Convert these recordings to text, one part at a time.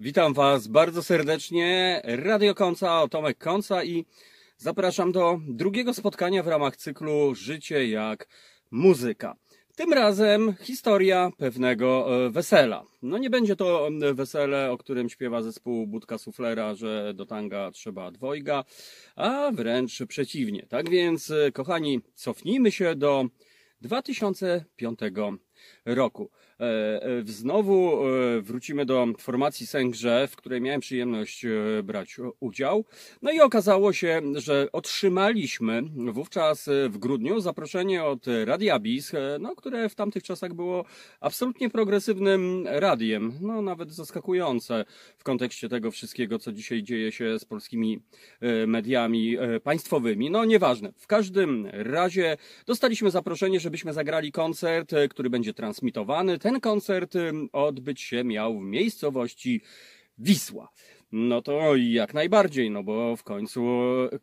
Witam Was bardzo serdecznie. Radio Końca, Tomek Końca i zapraszam do drugiego spotkania w ramach cyklu Życie jak muzyka. Tym razem historia pewnego e, wesela. No nie będzie to wesele, o którym śpiewa zespół Budka Suflera, że do tanga trzeba dwojga, a wręcz przeciwnie. Tak więc, e, kochani, cofnijmy się do 2005 roku. E, e, znowu e, wrócimy do formacji Sęgrze, w której miałem przyjemność brać udział. No i okazało się, że otrzymaliśmy wówczas w grudniu zaproszenie od Radia Bis, no, które w tamtych czasach było absolutnie progresywnym radiem. No nawet zaskakujące w kontekście tego wszystkiego, co dzisiaj dzieje się z polskimi mediami państwowymi. No nieważne. W każdym razie dostaliśmy zaproszenie, żebyśmy zagrali koncert, który będzie transmitowany ten koncert odbyć się miał w miejscowości Wisła. No to jak najbardziej, no bo w końcu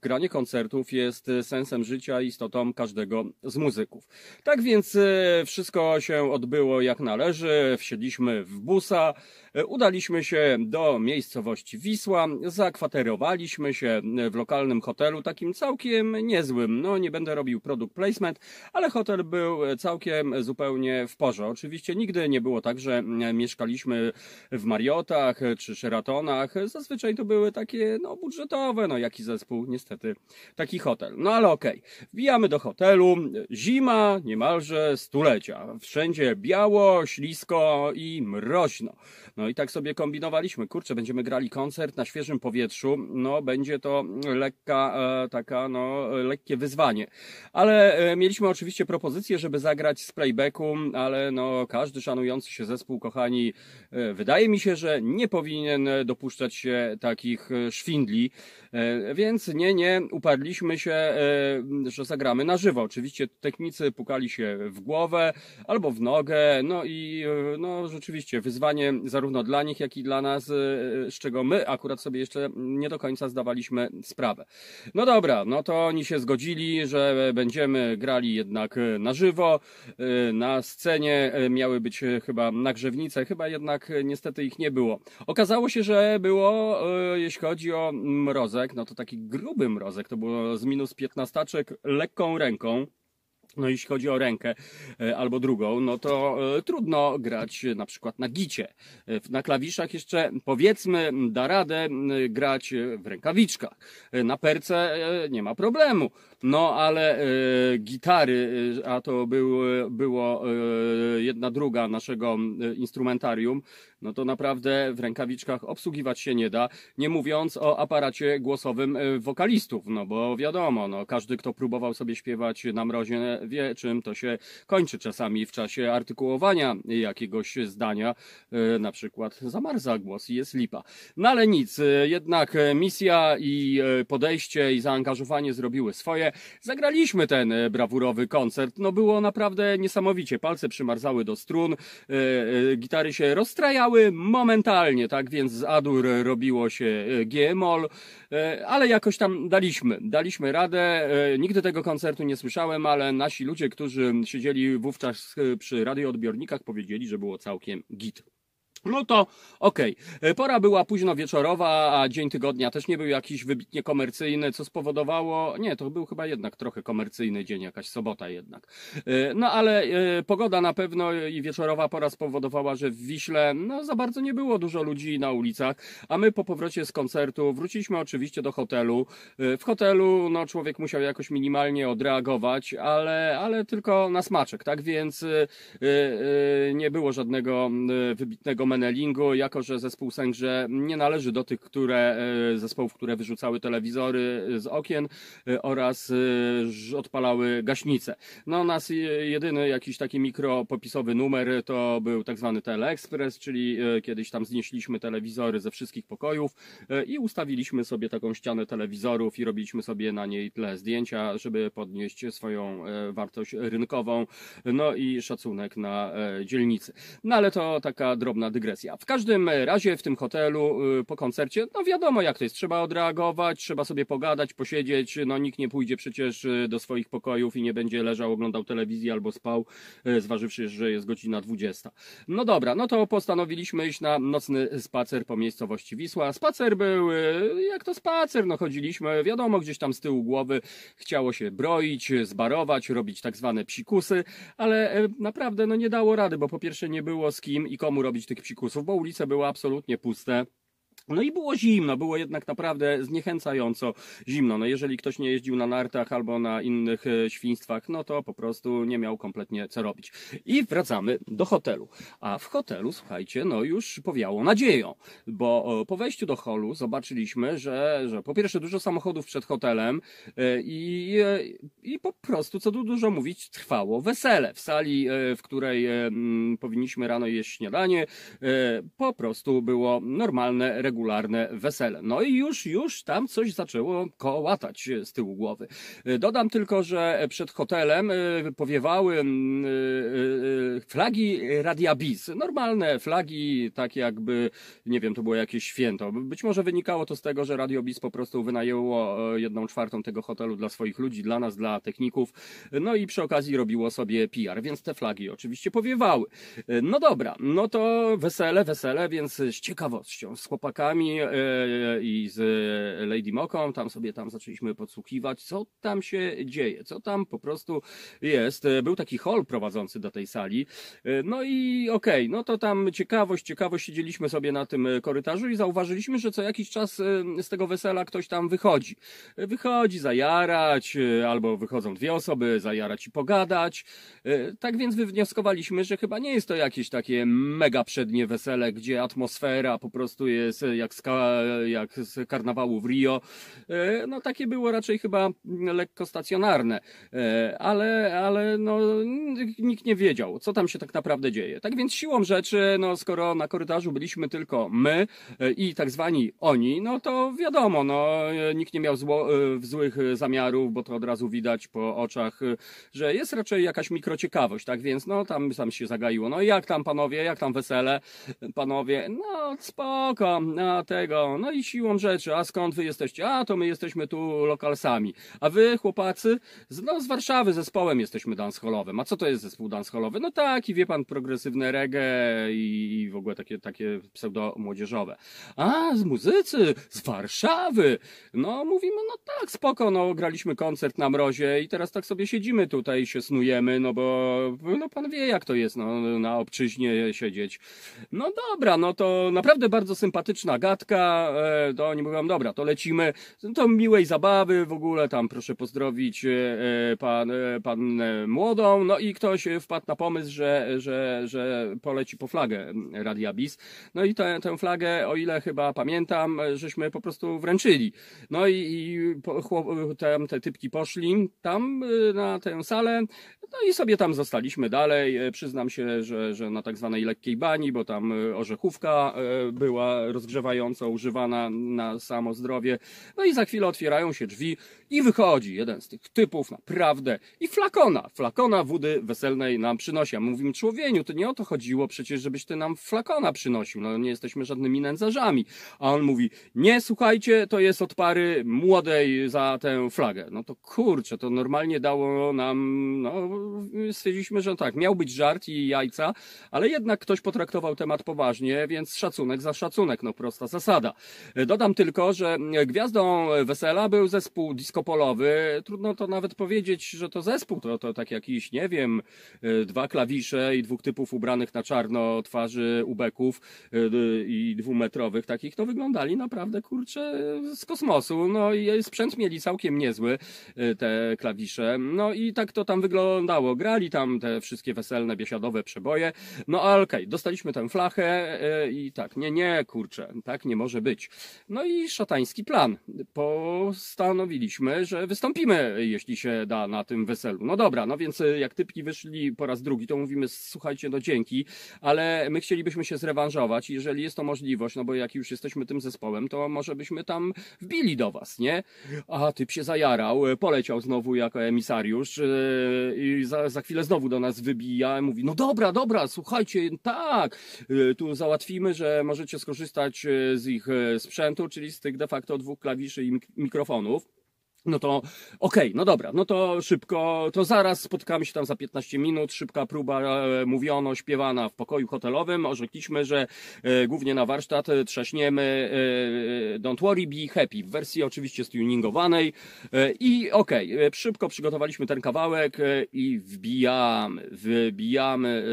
granie koncertów jest sensem życia, istotą każdego z muzyków. Tak więc e, wszystko się odbyło jak należy, wsiedliśmy w busa, e, udaliśmy się do miejscowości Wisła, zakwaterowaliśmy się w lokalnym hotelu, takim całkiem niezłym. No nie będę robił product placement, ale hotel był całkiem zupełnie w porze. Oczywiście nigdy nie było tak, że mieszkaliśmy w Mariotach czy Sheratonach, Zazwyczaj to były takie, no, budżetowe, no, jaki zespół, niestety, taki hotel. No, ale okej. Okay. Wbijamy do hotelu, zima niemalże stulecia. Wszędzie biało, ślisko i mroźno. No i tak sobie kombinowaliśmy. Kurczę, będziemy grali koncert na świeżym powietrzu. No, będzie to lekka, e, taka, no, lekkie wyzwanie. Ale e, mieliśmy oczywiście propozycję, żeby zagrać z playbacku, ale no, każdy szanujący się zespół, kochani, e, wydaje mi się, że nie powinien dopuszczać takich szwindli. Więc nie, nie, uparliśmy się, że zagramy na żywo. Oczywiście technicy pukali się w głowę albo w nogę. No i no, rzeczywiście wyzwanie zarówno dla nich, jak i dla nas, z czego my akurat sobie jeszcze nie do końca zdawaliśmy sprawę. No dobra, no to oni się zgodzili, że będziemy grali jednak na żywo. Na scenie miały być chyba nagrzewnice, chyba jednak niestety ich nie było. Okazało się, że było, jeśli chodzi o mrozek, no to taki gruby mrozek, to było z minus 15 lekką ręką. No jeśli chodzi o rękę e, albo drugą, no to e, trudno grać na przykład na gicie. E, na klawiszach jeszcze powiedzmy da radę grać w rękawiczkach. Na perce nie ma problemu. No ale gitary, a to był, było jedna druga naszego instrumentarium, no to naprawdę w rękawiczkach obsługiwać się nie da, nie mówiąc o aparacie głosowym wokalistów, no bo wiadomo, no każdy kto próbował sobie śpiewać na mrozie wie, czym to się kończy czasami w czasie artykułowania jakiegoś zdania, e, na przykład zamarza głos i jest lipa. No ale nic, e, jednak misja i e, podejście i zaangażowanie zrobiły swoje. Zagraliśmy ten brawurowy koncert, no było naprawdę niesamowicie, palce przymarzały do strun, gitary się rozstrajały momentalnie, tak więc z Adur robiło się G-moll, ale jakoś tam daliśmy, daliśmy radę, nigdy tego koncertu nie słyszałem, ale nasi ludzie, którzy siedzieli wówczas przy radioodbiornikach, powiedzieli, że było całkiem git. No to okej. Okay. Pora była późno wieczorowa, a dzień tygodnia też nie był jakiś wybitnie komercyjny, co spowodowało. Nie, to był chyba jednak trochę komercyjny dzień, jakaś sobota jednak. E, no ale e, pogoda na pewno i wieczorowa pora spowodowała, że w Wiśle no, za bardzo nie było dużo ludzi na ulicach, a my po powrocie z koncertu wróciliśmy oczywiście do hotelu. E, w hotelu no, człowiek musiał jakoś minimalnie odreagować, ale, ale tylko na smaczek, tak więc nie było żadnego wybitnego Menelingu, jako że zespół Sęgrze nie należy do tych które, e, zespołów, które wyrzucały telewizory z okien e, oraz e, odpalały gaśnice. No nas jedyny jakiś taki mikropopisowy numer to był tak zwany Teleexpress, czyli kiedyś tam znieśliśmy telewizory ze wszystkich pokojów i ustawiliśmy sobie taką ścianę telewizorów i robiliśmy sobie na niej tle zdjęcia, żeby podnieść swoją wartość rynkową, no i szacunek na dzielnicy. No ale to taka drobna dygresja dygresja. W każdym razie w tym hotelu y, po koncercie, no wiadomo jak to jest, trzeba odreagować, trzeba sobie pogadać, posiedzieć, no nikt nie pójdzie przecież y, do swoich pokojów i nie będzie leżał, oglądał telewizję albo spał, y, zważywszy, że jest godzina 20. No dobra, no to postanowiliśmy iść na nocny spacer po miejscowości Wisła. Spacer był, jak to spacer, no chodziliśmy, wiadomo, gdzieś tam z tyłu głowy chciało się broić, zbarować, robić tak zwane psikusy, ale naprawdę no nie dało rady, bo po pierwsze nie było z kim i komu robić tych psikusów, bo ulice były absolutnie puste. No i było zimno, było jednak naprawdę zniechęcająco zimno. No jeżeli ktoś nie jeździł na nartach albo na innych e, świństwach, no to po prostu nie miał kompletnie co robić. I wracamy do hotelu. A w hotelu, słuchajcie, no już powiało nadzieją, bo po wejściu do holu zobaczyliśmy, że, że po pierwsze dużo samochodów przed hotelem e, i, e, i po prostu, co tu dużo mówić, trwało wesele. W sali, w której powinniśmy rano jeść śniadanie, po prostu było normalne, regularne regularne wesele. No i już, już tam coś zaczęło kołatać z tyłu głowy. Dodam tylko, że przed hotelem e, powiewały e, e, flagi Radia Bis. Normalne flagi, tak jakby, nie wiem, to było jakieś święto. Być może wynikało to z tego, że Radio Bis po prostu wynajęło jedną czwartą tego hotelu dla swoich ludzi, dla nas, dla techników. No i przy okazji robiło sobie PR, więc te flagi oczywiście powiewały. No dobra, no to wesele, wesele, więc z ciekawością, z chłopakami e, i z Lady Moką, tam sobie tam zaczęliśmy podsłuchiwać, co tam się dzieje, co tam po prostu jest. E, był taki hall prowadzący do tej sali, e, no i okej, okay, no to tam ciekawość, ciekawość, siedzieliśmy sobie na tym korytarzu i zauważyliśmy, że co jakiś czas z tego wesela ktoś tam wychodzi. Wychodzi zajarać, albo wychodzą dwie osoby, zajarać i pogadać. Tak więc wywnioskowaliśmy, że chyba nie jest to jakieś takie mega przednie wesele, gdzie atmosfera po prostu jest jak z, jak z karnawału w Rio. E, no takie było raczej chyba lekko stacjonarne, e, ale, ale no, nikt nie wiedział, co tam się tak naprawdę dzieje. Tak więc siłą rzeczy, no skoro na korytarzu byliśmy tylko my e, i tak zwani oni, no to wiadomo, no nikt nie miał zło, złych zamiarów, bo to od razu widać po oczach, że jest raczej jakaś mikrociekawość, tak więc no tam, tam się zagaiło. No jak tam panowie, jak tam wesele, panowie, no spoko, a tego, no i siłą rzeczy, a skąd wy jesteście? A to my jesteśmy tu lokalsami. A wy, chłopacy, z, no, z Warszawy zespołem jesteśmy dancehallowym. A co to jest zespół dancehallowy? No taki, wie pan, progresywne reggae i, i w ogóle takie, takie pseudo-młodzieżowe. A, z muzycy, z Warszawy! No mówimy, no tak, spoko, no graliśmy koncert na mrozie i teraz tak sobie siedzimy tutaj i się snujemy, no bo no pan wie jak to jest, no na obczyźnie siedzieć. No dobra, no to naprawdę bardzo sympatyczna gadka, e, to oni mówią, dobra, to lecimy, to miłej zabawy, w ogóle tam proszę pozdrowić e, e, pan, pan młodą, no i ktoś wpadł na pomysł, że, że, że poleci po flagę Radia Bis, no i tę, tę flagę, o ile chyba pamiętam, żeśmy po prostu wręczyli. No i, i tam te typki poszli tam na tę salę, no i sobie tam zostaliśmy dalej. Przyznam się, że, że na tak zwanej lekkiej bani, bo tam orzechówka była rozgrzewana rozgrzewająco używana na samo zdrowie. No i za chwilę otwierają się drzwi i wychodzi jeden z tych typów, naprawdę, i flakona, flakona wody weselnej nam przynosi. A mówimy, człowieniu, to nie o to chodziło przecież, żebyś ty nam flakona przynosił, no nie jesteśmy żadnymi nędzarzami. A on mówi, nie, słuchajcie, to jest od pary młodej za tę flagę. No to kurczę, to normalnie dało nam, no stwierdziliśmy, że tak, miał być żart i jajca, ale jednak ktoś potraktował temat poważnie, więc szacunek za szacunek, no prosta zasada. Dodam tylko, że gwiazdą wesela był zespół diskopolowy. Trudno to nawet powiedzieć, że to zespół, to, to tak jakiś, nie wiem, dwa klawisze i dwóch typów ubranych na czarno twarzy ubeków i dwumetrowych takich, to wyglądali naprawdę, kurczę, z kosmosu. No i sprzęt mieli całkiem niezły, te klawisze. No i tak to tam wyglądało. Grali tam te wszystkie weselne, biesiadowe przeboje. No ale okej, okay, dostaliśmy tę flachę i tak, nie, nie, kurczę, Tak nie może być. No i szatański plan. Postanowiliśmy, że wystąpimy, jeśli się da, na tym weselu. No dobra, no więc jak typki wyszli po raz drugi, to mówimy, słuchajcie, no dzięki, ale my chcielibyśmy się zrewanżować. Jeżeli jest to możliwość, no bo jak już jesteśmy tym zespołem, to może byśmy tam wbili do was, nie? A typ się zajarał, poleciał znowu jako emisariusz yy, i za, za chwilę znowu do nas wybija, mówi, no dobra, dobra, słuchajcie, tak, yy, tu załatwimy, że możecie skorzystać z ich sprzętu, czyli z tych de facto dwóch klawiszy i mikrofonów. No to okej, okay, no dobra, no to szybko, to zaraz spotkamy się tam za 15 minut, szybka próba e, mówiono, śpiewana w pokoju hotelowym, orzekliśmy, że e, głównie na warsztat e, trzaśniemy e, Don't Worry, Be Happy, w wersji oczywiście stuningowanej. E, i okej, okay, szybko przygotowaliśmy ten kawałek e, i wbijamy, wbijamy,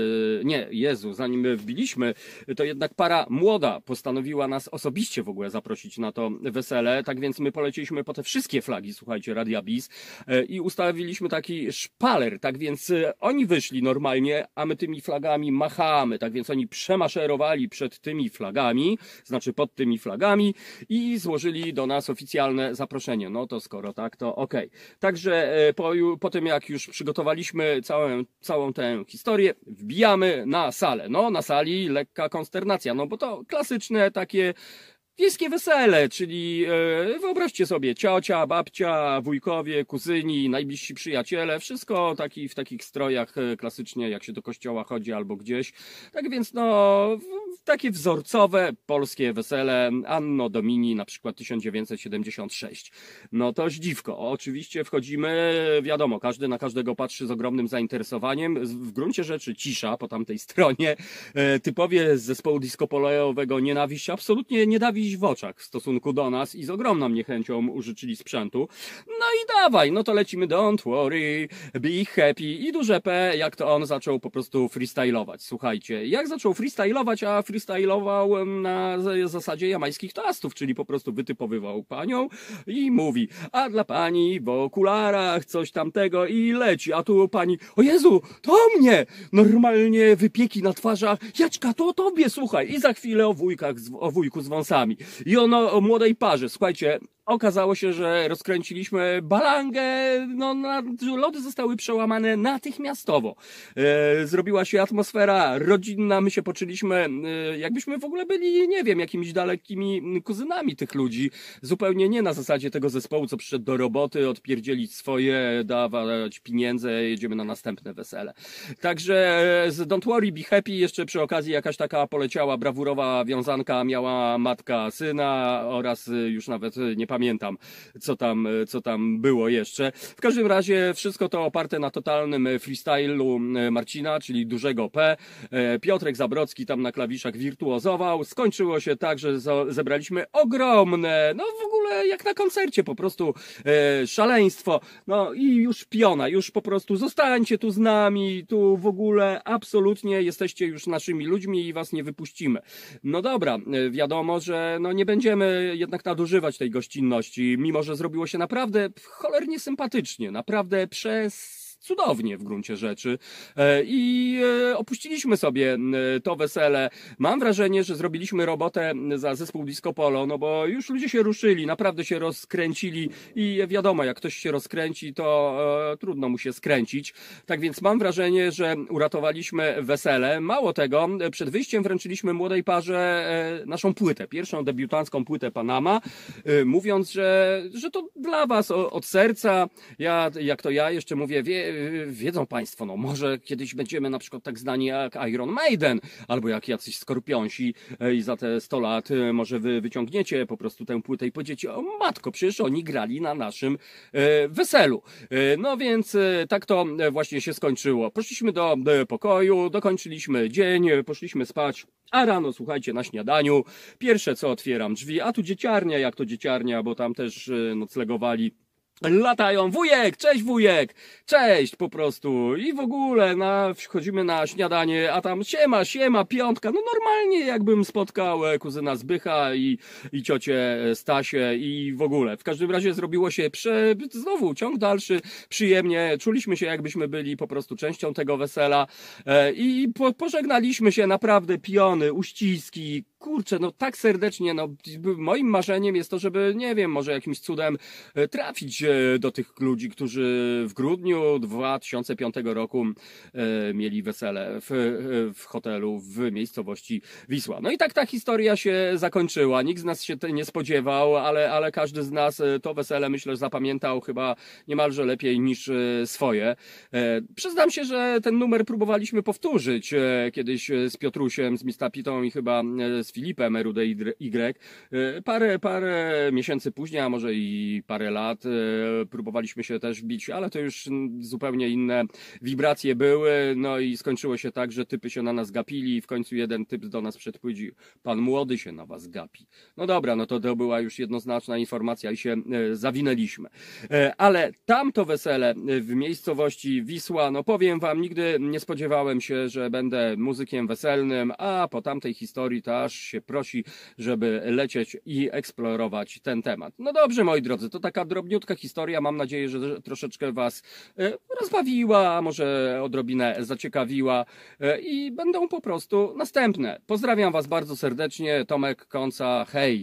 nie, Jezu, zanim wbiliśmy, to jednak para młoda postanowiła nas osobiście w ogóle zaprosić na to wesele, tak więc my poleciliśmy po te wszystkie flagi słuchajcie, Radia Bis e, i ustawiliśmy taki szpaler, tak więc e, oni wyszli normalnie, a my tymi flagami machamy, tak więc oni przemaszerowali przed tymi flagami, znaczy pod tymi flagami i złożyli do nas oficjalne zaproszenie. No to skoro tak, to okej. Okay. Także e, po, po tym jak już przygotowaliśmy całą, całą tę historię, wbijamy na salę. No, na sali lekka konsternacja, no bo to klasyczne takie wiejskie wesele, czyli e, wyobraźcie sobie ciocia, babcia, wujkowie, kuzyni, najbliżsi przyjaciele, wszystko taki, w takich strojach e, klasycznie, jak się do kościoła chodzi albo gdzieś. Tak więc no, takie wzorcowe polskie wesele Anno Domini, na przykład 1976. No to dziwko. Oczywiście wchodzimy, wiadomo, każdy na każdego patrzy z ogromnym zainteresowaniem. W gruncie rzeczy cisza po tamtej stronie. E, typowie z zespołu disco polejowego nienawiść absolutnie nie dawi w oczach w stosunku do nas i z ogromną niechęcią użyczyli sprzętu. No i dawaj, no to lecimy Don't worry, be happy i duże P, jak to on zaczął po prostu freestylować. Słuchajcie, jak zaczął freestylować, a freestylował na zasadzie jamańskich toastów, czyli po prostu wytypowywał panią i mówi, a dla pani w okularach coś tamtego i leci, a tu pani, o Jezu, to mnie! Normalnie wypieki na twarzach, Jaćka, to tobie, słuchaj, i za chwilę o wujkach, o wujku z wąsami. I ono o młodej parze. Słuchajcie, Okazało się, że rozkręciliśmy balangę, no, na, lody zostały przełamane natychmiastowo. E, zrobiła się atmosfera rodzinna, my się poczuliśmy, e, jakbyśmy w ogóle byli, nie wiem, jakimiś dalekimi kuzynami tych ludzi. Zupełnie nie na zasadzie tego zespołu, co przyszedł do roboty, odpierdzielić swoje, dawać pieniądze, jedziemy na następne wesele. Także e, z Don't Worry, Be Happy jeszcze przy okazji jakaś taka poleciała brawurowa wiązanka, miała matka syna oraz e, już nawet nie pamiętam, co tam, co tam było jeszcze. W każdym razie wszystko to oparte na totalnym freestylu e, Marcina, czyli dużego P. E, Piotrek Zabrocki tam na klawiszach wirtuozował. Skończyło się tak, że zebraliśmy ogromne, no w ogóle jak na koncercie, po prostu e, szaleństwo. No i już piona, już po prostu zostańcie tu z nami, tu w ogóle absolutnie jesteście już naszymi ludźmi i was nie wypuścimy. No dobra, wiadomo, że no nie będziemy jednak nadużywać tej gościnności gościnności, mimo że zrobiło się naprawdę cholernie sympatycznie, naprawdę przez cudownie w gruncie rzeczy. E, I e, opuściliśmy sobie to wesele. Mam wrażenie, że zrobiliśmy robotę za zespół Disco Polo, no bo już ludzie się ruszyli, naprawdę się rozkręcili i wiadomo, jak ktoś się rozkręci, to e, trudno mu się skręcić. Tak więc mam wrażenie, że uratowaliśmy wesele. Mało tego, przed wyjściem wręczyliśmy młodej parze naszą płytę, pierwszą debiutancką płytę Panama, mówiąc, że, że to dla was od serca. Ja, jak to ja jeszcze mówię, wie, wiedzą Państwo, no może kiedyś będziemy na przykład tak znani jak Iron Maiden, albo jak jacyś skorpionsi e, i za te 100 lat e, może wy wyciągniecie po prostu tę płytę i powiecie, o matko, przecież oni grali na naszym e, weselu. No więc tak to właśnie się skończyło. Poszliśmy do pokoju, dokończyliśmy dzień, poszliśmy spać. A rano, słuchajcie, na śniadaniu, pierwsze co otwieram drzwi, a tu dzieciarnia, jak to dzieciarnia, bo tam też noclegowali latają, wujek, cześć wujek, cześć po prostu. I w ogóle na, wchodzimy na śniadanie, a tam siema, siema, piątka, no normalnie jakbym spotkał e, kuzyna Zbycha i, i ciocię e, Stasię i w ogóle. W każdym razie zrobiło się prze, znowu ciąg dalszy, przyjemnie, czuliśmy się jakbyśmy byli po prostu częścią tego wesela. E, i po, pożegnaliśmy się. Naprawdę piony, uściski, kurczę, no tak serdecznie, no moim marzeniem jest to, żeby, nie wiem, może jakimś cudem trafić e, do tych ludzi, którzy w grudniu 2005 roku e, mieli wesele w, e, w hotelu w miejscowości Wisła. No i tak ta historia się zakończyła. Nikt z nas się nie spodziewał, ale, ale każdy z nas to wesele, myślę, zapamiętał chyba niemalże lepiej niż swoje. Przyznam się, że ten numer próbowaliśmy powtórzyć kiedyś z Piotrusiem, z Mistapitą i chyba z Filipem RUDY. E, Parę, parę miesięcy później, a może i parę lat, próbowaliśmy się też bić, ale to już zupełnie inne wibracje były, no i skończyło się tak, że typy się na nas gapili i w końcu jeden typ do nas przedpłydził, pan młody się na was gapi. No dobra, no to to była już jednoznaczna informacja i się e, zawinęliśmy. E, Ale tamto wesele e, w miejscowości Wisła, no powiem wam, nigdy nie spodziewałem się, że będę muzykiem weselnym, a po tamtej historii to aż się prosi, żeby lecieć i eksplorować ten temat. No dobrze, moi drodzy, to taka drobniutka historia. Mam nadzieję, że troszeczkę was e, rozbawiła, może odrobinę zaciekawiła e, i będą po prostu następne. Pozdrawiam was bardzo serdecznie. Tomek Konca, hej!